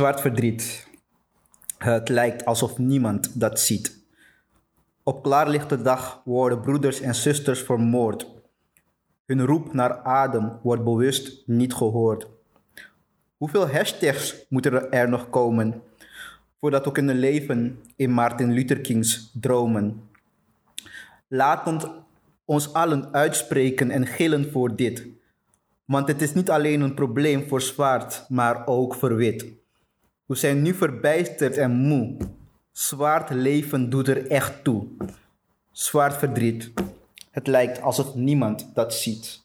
Zwart verdriet. Het lijkt alsof niemand dat ziet. Op klaarlichte dag worden broeders en zusters vermoord. Hun roep naar adem wordt bewust niet gehoord. Hoeveel hashtags moeten er nog komen voordat we kunnen leven in Martin Luther King's dromen? Laat ons allen uitspreken en gillen voor dit. Want het is niet alleen een probleem voor zwart, maar ook voor wit. We zijn nu verbijsterd en moe. Zwart leven doet er echt toe. Zwart verdriet. Het lijkt alsof niemand dat ziet.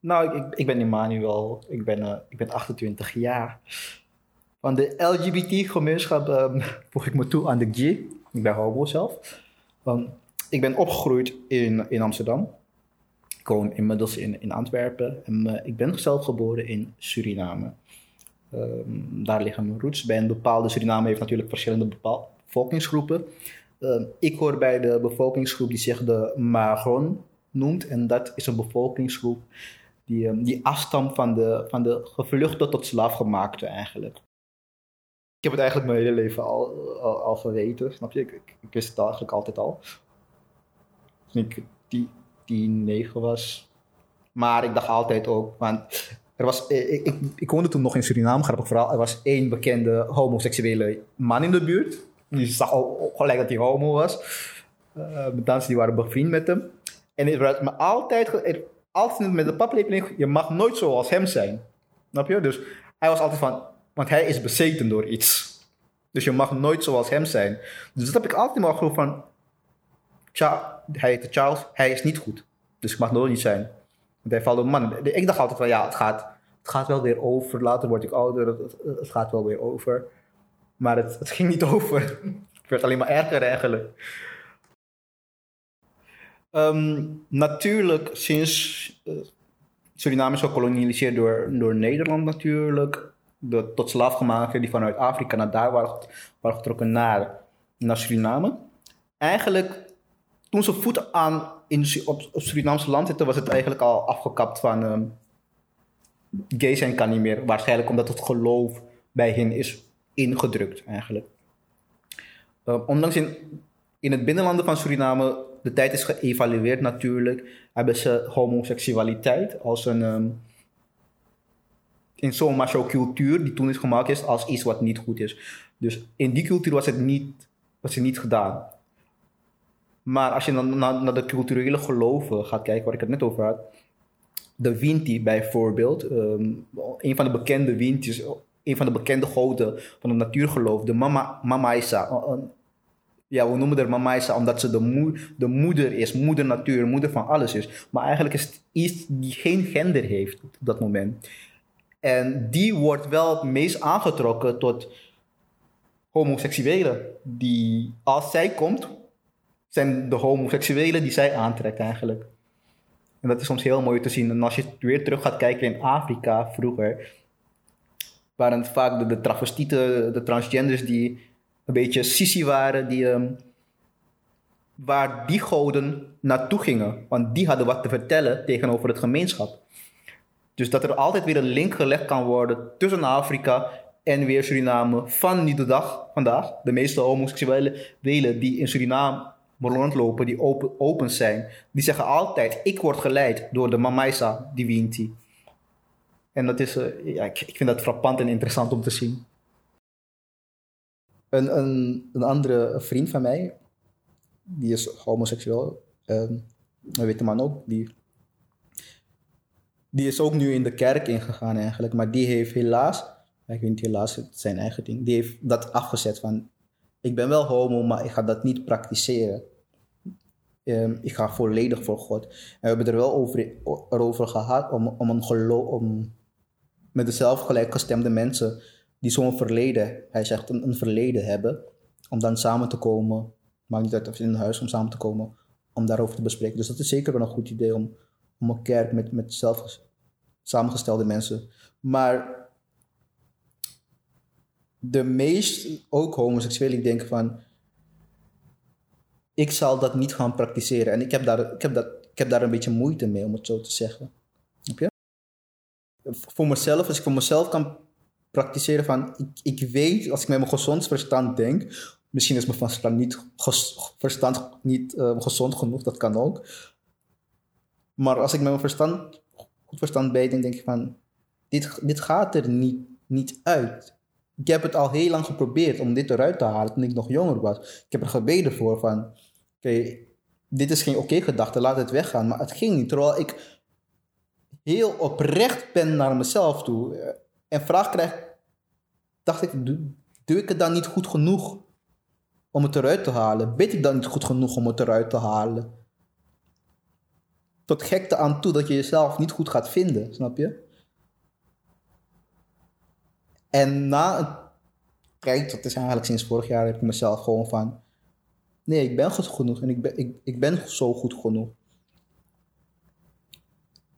Nou, ik, ik ben Emmanuel. Ik ben, ik ben 28 jaar. Van de LGBT-gemeenschap um, voeg ik me toe aan de G. Ik ben homo zelf. Ik ben opgegroeid in, in Amsterdam. Ik woon inmiddels in, in Antwerpen. En uh, ik ben zelf geboren in Suriname. Um, daar liggen mijn roots. Bij een bepaalde Suriname heeft natuurlijk verschillende bevolkingsgroepen. Um, ik hoor bij de bevolkingsgroep die zich de Magron noemt. En dat is een bevolkingsgroep die, um, die afstamt van de, van de gevluchte tot slaafgemaakte eigenlijk. Ik heb het eigenlijk mijn hele leven al, al, geweten, snap je? Ik, ik, ik, wist het eigenlijk altijd al. Toen ik die, die negen was. Maar ik dacht altijd ook, want er was, ik, ik, ik woonde toen nog in Suriname, grappig verhaal. Er was één bekende homoseksuele man in de buurt. Je zag al gelijk dat hij homo was. Uh, mensen die waren bevriend met hem. En het werd me altijd, altijd met de paplepel je mag nooit zoals hem zijn. Snap je? Dus hij was altijd van, want hij is bezeten door iets. Dus je mag nooit zoals hem zijn. Dus dat heb ik altijd maar geloofd van, Tja, hij heette Charles, hij is niet goed. Dus ik mag nooit niet zijn. Man. Ik dacht altijd van, ja, het gaat, het gaat wel weer over. Later word ik ouder, het, gaat wel weer over. Maar het, het ging niet over. Het werd alleen maar erger eigenlijk. Um, natuurlijk, sinds uh, Suriname is gekolonialiseerd door, door Nederland natuurlijk. De tot slaafgemaakten die vanuit Afrika naar daar waren, waren getrokken naar, naar Suriname. Eigenlijk, toen ze voet aan in, op, Surinaamse land zitten, was het eigenlijk al afgekapt van... Um, gay zijn kan niet meer. Waarschijnlijk omdat het geloof bij hen is ingedrukt eigenlijk. Uh, ondanks in, in het binnenlanden van Suriname de tijd is geëvalueerd natuurlijk, hebben ze homoseksualiteit als een. Um, in zo'n macho-cultuur die toen is gemaakt is als iets wat niet goed is. Dus in die cultuur was het niet, was het niet gedaan. Maar als je dan naar, naar de culturele geloven gaat kijken, waar ik het net over had. De Winti bijvoorbeeld, um, een van de bekende Wintis, een van de bekende goden van het natuurgeloof, de Mama, Mama Isa, ja, we noemen haar Mama Isa omdat ze de, de moeder is, moeder natuur, moeder van alles is. Maar eigenlijk is het iets die geen gender heeft op dat moment. En die wordt wel het meest aangetrokken tot homoseksuelen. Die, als zij komt, zijn de homoseksuelen die zij aantrekt eigenlijk. En dat is soms heel mooi te zien. En als je weer terug gaat kijken in Afrika vroeger, waren het vaak de, de travestieten, de transgenders die een beetje sissy waren, die, um, waar die goden naartoe gingen. Want die hadden wat te vertellen tegenover het gemeenschap. Dus dat er altijd weer een link gelegd kan worden tussen Afrika en weer Suriname van nu de dag vandaag. De meeste homoseksuelen die in Suriname rondlopen, die open, open zijn, die zeggen altijd: Ik word geleid door de Mamaisa Divinity. En dat is, uh, ja, ik, ik vind dat frappant en interessant om te zien. Een, een, een andere vriend van mij, die is homoseksueel, um, een witte man ook, die, die is ook nu in de kerk ingegaan eigenlijk, maar die heeft helaas, ik weet niet helaas, het zijn eigen ding, die heeft dat afgezet van, ik ben wel homo, maar ik ga dat niet praktiseren. Um, ik ga volledig voor God. En we hebben er wel over, erover gehad om, om een geloof, om met de gelijkgestemde mensen die zo'n verleden, hij zegt een, een, verleden hebben, om dan samen te komen, maakt niet uit of in een huis om samen te komen, om daarover te bespreken. Dus dat is zeker wel een goed idee om, om een kerk met, met zelf samengestelde mensen. Maar de meest, ook homoseksuelen, ik denk van, ik zal dat niet gaan praktiseren. En ik heb daar, ik heb dat, ik heb daar een beetje moeite mee, om het zo te zeggen. Snap je? Voor mezelf, als ik voor mezelf kan praktiseren van, ik, ik weet, als ik met mijn gezond verstand denk, misschien is mijn verstand niet, verstand niet eh, gezond genoeg, dat kan ook. Maar als ik met mijn verstand, goed verstand bijdenk, denk ik van, dit, dit gaat er niet, niet uit. Ik heb het al heel lang geprobeerd om dit eruit te halen toen ik nog jonger was. Ik heb er gebeden voor van, oké, dit is geen oké gedachte, laat het weggaan. Maar het ging niet, terwijl ik heel oprecht ben naar mezelf toe. eh, En vraag krijg, dacht ik, doe, ik het dan niet goed genoeg om het eruit te halen? Bid ik dan niet goed genoeg om het eruit te halen? Tot gekte aan toe dat je jezelf niet goed gaat vinden, snap je? En na een tijd, dat is eigenlijk sinds vorig jaar, heb ik mezelf gewoon van... Nee, ik ben goed genoeg en ik ben, ik, ik ben zo goed genoeg.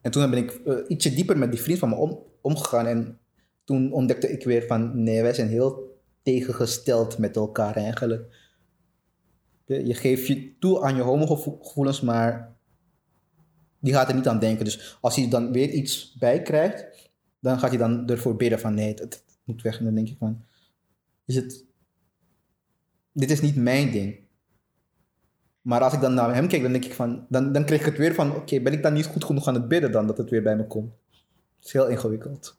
En toen ben ik eh, ietsje dieper met die vriend van me om, omgegaan. En toen ontdekte ik weer van... Nee, wij zijn heel tegengesteld met elkaar eigenlijk. Je, geeft je toe aan je homogevoelens, maar die gaat er niet aan denken. Dus als hij dan weer iets bij krijgt, dan gaat hij dan ervoor bidden van nee, het, het moet weg. En dan denk ik van, is het, dit is niet mijn ding. Maar als ik dan naar hem kijk, dan denk ik van, dan, dan kreeg ik het weer van, oké, ben ik dan niet goed genoeg aan het bidden dan dat het weer bij me komt? Het is heel ingewikkeld.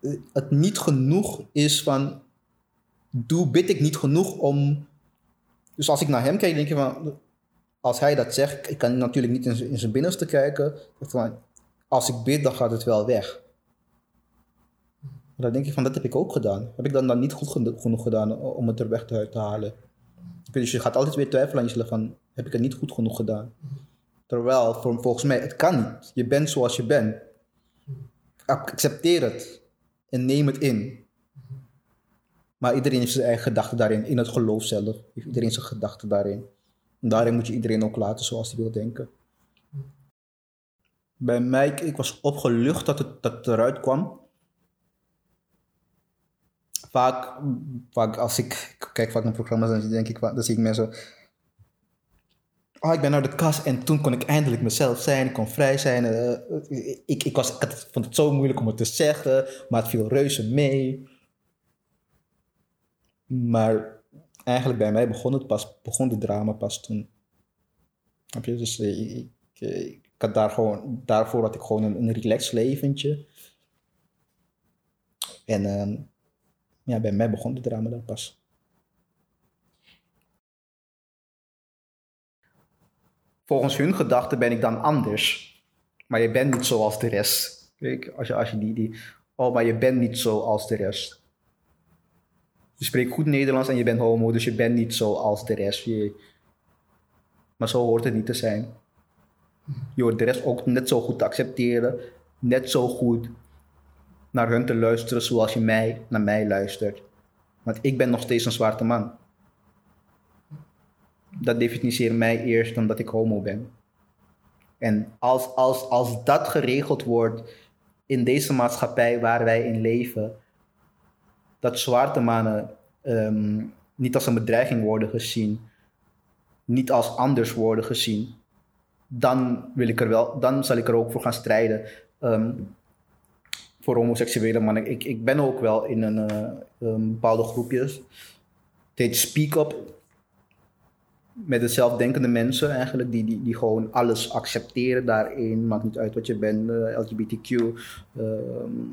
Eh, Het niet genoeg is van, doe, bid ik niet genoeg om... Dus als ik naar hem kijk, denk je van, als hij dat zegt, ik kan natuurlijk niet in zijn, in zijn binnenste kijken. Van, als ik bid, dan gaat het wel weg. Dan denk ik van, dat heb ik ook gedaan. Heb ik dan, dan niet goed geno- genoeg gedaan om het er weg te, halen? Dus je gaat altijd weer twijfelen aan jezelf van, heb ik het niet goed genoeg gedaan? Terwijl, voor, volgens mij, het kan niet. Je bent zoals je bent. Accepteer het. En neem het in. Maar iedereen heeft zijn eigen gedachten daarin. In het geloof zelf. Heeft iedereen zijn gedachten daarin. En daarin moet je iedereen ook laten zoals hij wil denken. Bij mij, ik, was opgelucht dat het, dat eruit kwam. Vaak, vaak als ik, kijk vaak naar programma's, dan denk ik, dan zie ik mensen... Oh, ik ben naar de kast en toen kon ik eindelijk mezelf zijn. Ik kon vrij zijn. eh, ik, ik, was, ik had- vond het zo moeilijk om het te zeggen, maar het viel reuze mee. Maar eigenlijk bij mij begon het pas, begon de drama pas toen. Heb je? Dus eh, ik, ik, ik had daar gewoon, daarvoor had ik gewoon een, een relaxed leventje. En ehm, ja, bij mij begon de drama daar pas. Volgens hun gedachten ben ik dan anders. Maar je bent niet zoals de rest. Kijk, als je, als je die, die... Oh, maar je bent niet zoals de rest. Je spreekt goed Nederlands en je bent homo, dus je bent niet zoals de rest. Je... Maar zo hoort het niet te zijn. Je hoort de rest ook net zo goed te accepteren. Net zo goed naar hun te luisteren zoals je mij naar mij luistert. Want ik ben nog steeds een zwarte man. Dat definieert mij eerst dan dat ik homo ben. En als, als, als dat geregeld wordt in deze maatschappij waar wij in leven, dat zwarte mannen ehm, niet als een bedreiging worden gezien, niet als anders worden gezien, dan, wil ik er wel, dan zal ik er ook voor gaan strijden. Ehm, voor homoseksuele mannen. Ik, ik ben ook wel in een, eh, bepaalde groepjes. Het heet Speak Up. Met de zelfdenkende mensen eigenlijk, die, die, die gewoon alles accepteren daarin. Maakt niet uit wat je bent, eh, LGBTQ, eh,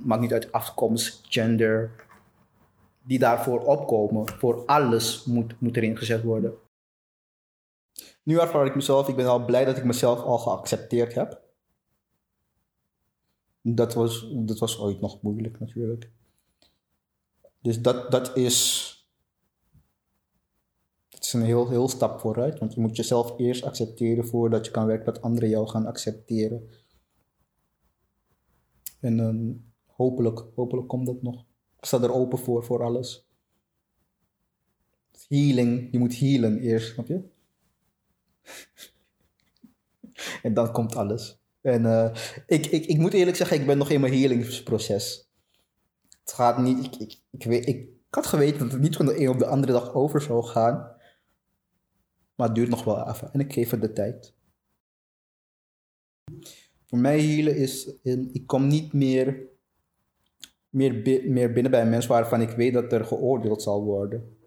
maakt niet uit afkomst, gender. Die daarvoor opkomen. Voor alles moet, moet erin gezet worden. Nu ervaar ik mezelf, ik ben al blij dat ik mezelf al geaccepteerd heb. Dat was, dat was ooit nog moeilijk natuurlijk. Dus dat, dat is. Dat is een heel, heel stap vooruit. Want je moet jezelf eerst accepteren voordat je kan werken dat anderen jou gaan accepteren. En ehm, hopelijk, hopelijk komt dat nog. Ik sta er open voor, voor alles. Healing, je moet healen eerst, snap je? en dan komt alles. En eh, ik, ik, ik moet eerlijk zeggen, ik ben nog in mijn healingsproces. Het gaat niet, ik, ik, ik, ik had geweten dat het niet van de een op de andere dag over zou gaan. Maar het duurt nog wel even en ik geef het de tijd. Voor mij healen is, ik kom niet meer meer, meer binnen bij een mens waarvan ik weet dat er geoordeeld zal worden.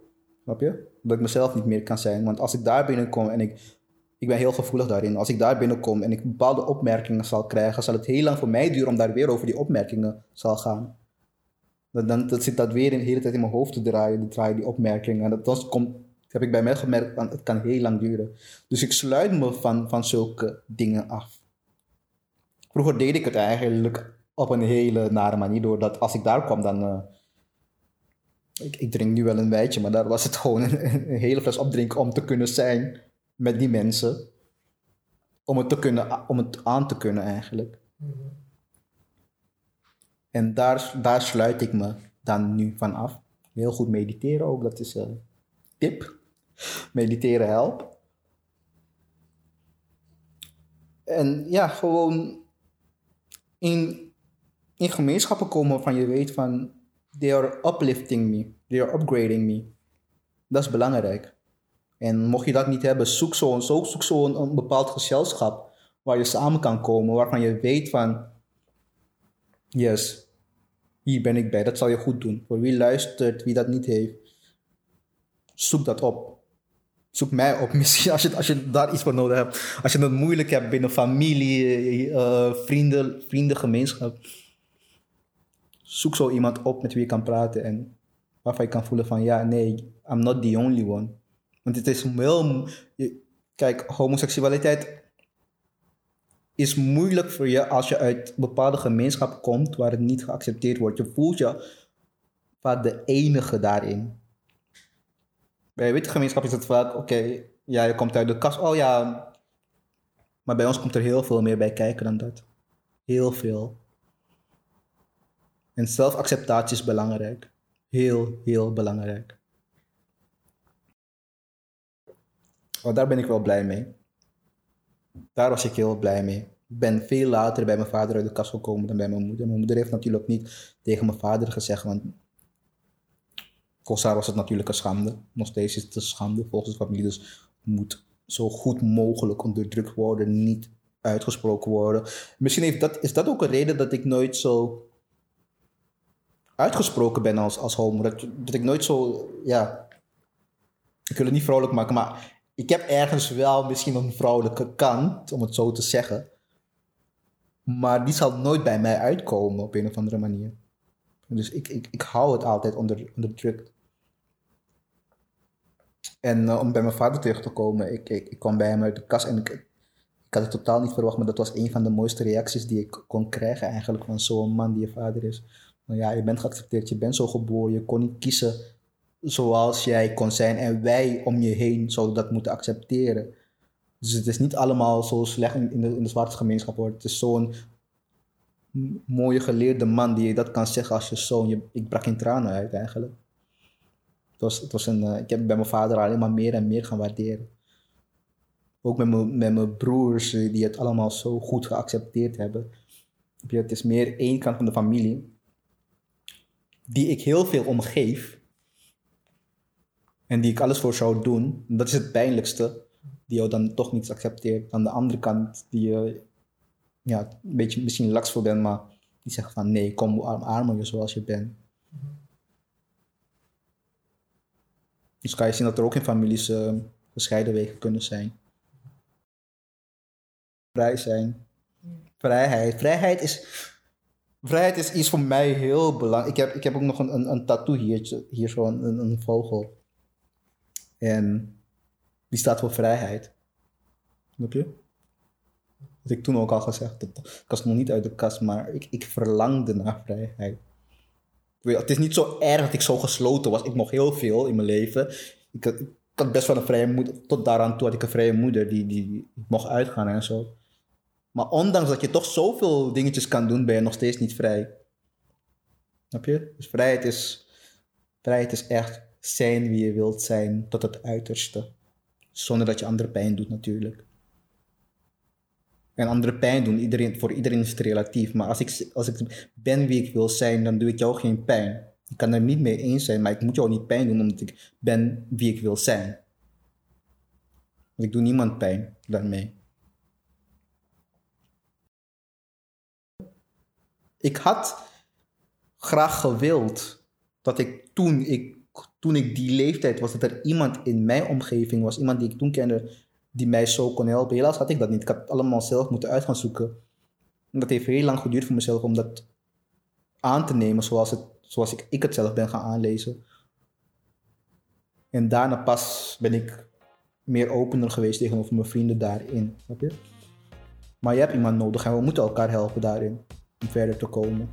Snap je? Dat ik mezelf niet meer kan zijn. Want als ik daar binnenkom en ik, ik ben heel gevoelig daarin. Als ik daar binnenkom en ik bepaalde opmerkingen zal krijgen, zal het heel lang voor mij duren om daar weer over die opmerkingen zal gaan. Dan, dan zit dat weer de hele tijd in mijn hoofd te draaien, die, draaien die opmerkingen. En dat, komt, heb ik bij mij gemerkt, het kan heel lang duren. Dus ik sluit me van, van zulke dingen af. Vroeger deed ik het eigenlijk op een hele nare manier, doordat als ik daar kwam, dan... eh, ik, ik drink nu wel een wijtje, maar daar was het gewoon een, een hele fles opdrinken om te kunnen zijn met die mensen. Om het, te kunnen, om het aan te kunnen eigenlijk. En daar, daar sluit ik me dan nu van af. Heel goed mediteren ook, dat is een tip. Mediteren helpt. En ja, gewoon in, in gemeenschappen komen waarvan je weet van... They are uplifting me. They are upgrading me. Dat is belangrijk. En mocht je dat niet hebben, zoek zo'n zo, zoek zo bepaald gezelschap waar je samen kan komen, waarvan je weet van, yes, hier ben ik bij, dat zal je goed doen. Voor wie luistert, wie dat niet heeft, zoek dat op. Zoek mij op, misschien als je, als je daar iets voor nodig hebt. Als je het moeilijk hebt binnen familie, eh, vrienden, vriendengemeenschap. Zoek zo iemand op met wie je kan praten en waarvan je kan voelen van ja, nee, I'm not the only one. Want het is je- Kijk, homoseksualiteit is moeilijk voor je als je uit bepaalde gemeenschap komt waar het niet geaccepteerd wordt. Je voelt je vaak de enige daarin. Bij witte gemeenschap is het vaak, oké, ja, je komt uit de kast, oh ja. Maar bij ons komt er heel veel meer bij kijken dan dat. Heel veel. En zelfacceptatie is belangrijk. Heel, heel belangrijk. Oh, daar ben ik wel blij mee. Daar was ik heel blij mee. Ik ben veel later bij mijn vader uit de kast gekomen dan bij mijn moeder. Mijn moeder heeft natuurlijk niet tegen mijn vader gezegd, want volgens haar was het natuurlijk een schande. Nog steeds is het een schande volgens de familie. Dus moet zo goed mogelijk onderdrukt worden, niet uitgesproken worden. Misschien heeft dat, is dat ook een reden dat ik nooit zo uitgesproken ben als, als homo. Dat, dat ik nooit zo, ja, ik wil het niet vrolijk maken, maar ik heb ergens wel misschien een vrouwelijke kant, om het zo te zeggen. Maar die zal nooit bij mij uitkomen op een of andere manier. Dus ik, ik, ik hou het altijd onder, onderdrukt. En eh, om bij mijn vader terug te komen, ik, ik, ik kwam bij hem uit de kast en ik, ik had het totaal niet verwacht, maar dat was een van de mooiste reacties die ik kon krijgen eigenlijk van zo'n man die je vader is. Nou ja, je bent geaccepteerd, je bent zo geboren, je kon niet kiezen zoals jij kon zijn en wij om je heen zouden dat moeten accepteren. Dus het is niet allemaal zo slecht in, de, in de zwarte gemeenschap hoor. Het is zo'n mooie geleerde man die je dat kan zeggen als je zoon. Je, ik brak in tranen uit eigenlijk. Het was, het was een, eh, ik heb bij mijn vader alleen maar meer en meer gaan waarderen. Ook met mijn, met mijn broers eh, die het allemaal zo goed geaccepteerd hebben. Het is meer één kant van de familie die ik heel veel omgeef. En die ik alles voor zou doen. Dat is het pijnlijkste. Die jou dan toch niet accepteert. Aan de andere kant, die je ja, een beetje misschien laks voor bent, maar die zegt van nee, kom we omarmen je zoals je bent. Dus kan je zien dat er ook in families eh, gescheiden wegen kunnen zijn. Vrij zijn. Vrijheid. Vrijheid is, vrijheid is iets voor mij heel belangrijk. Ik heb, ik heb ook nog een, een, een tattoo hier, hier zo, een, een, een vogel. En die staat voor vrijheid. Snap je? Dat ik toen ook al gezegd. Dat, ik was nog niet uit de kast, maar ik, ik verlangde naar vrijheid. Het is niet zo erg dat ik zo gesloten was. Ik mocht heel veel in mijn leven. Ik had, best wel een vrije moeder. Tot daaraan toe had ik een vrije moeder die, die, die mocht uitgaan en zo. Maar ondanks dat je toch zoveel dingetjes kan doen, ben je nog steeds niet vrij. Snap je? Dus vrijheid is, vrijheid is echt zijn wie je wilt zijn tot het uiterste. Zonder dat je anderen pijn doet natuurlijk. En anderen pijn doen, iedereen, voor iedereen is het relatief. Maar als ik, als ik ben wie ik wil zijn, dan doe ik jou geen pijn. Ik kan er niet mee eens zijn, maar ik moet jou niet pijn doen omdat ik ben wie ik wil zijn. Want ik doe niemand pijn daarmee. Ik had graag gewild dat ik toen ik, toen ik die leeftijd was, dat er iemand in mijn omgeving was, iemand die ik toen kende, die mij zo kon helpen. Helaas had ik dat niet. Ik had het allemaal zelf moeten uit gaan zoeken. En dat heeft heel lang geduurd voor mezelf om dat aan te nemen zoals, het, zoals ik, ik het zelf ben gaan aanlezen. En daarna pas ben ik meer opener geweest tegenover mijn vrienden daarin. Snap je? Maar je hebt iemand nodig en we moeten elkaar helpen daarin om verder te komen.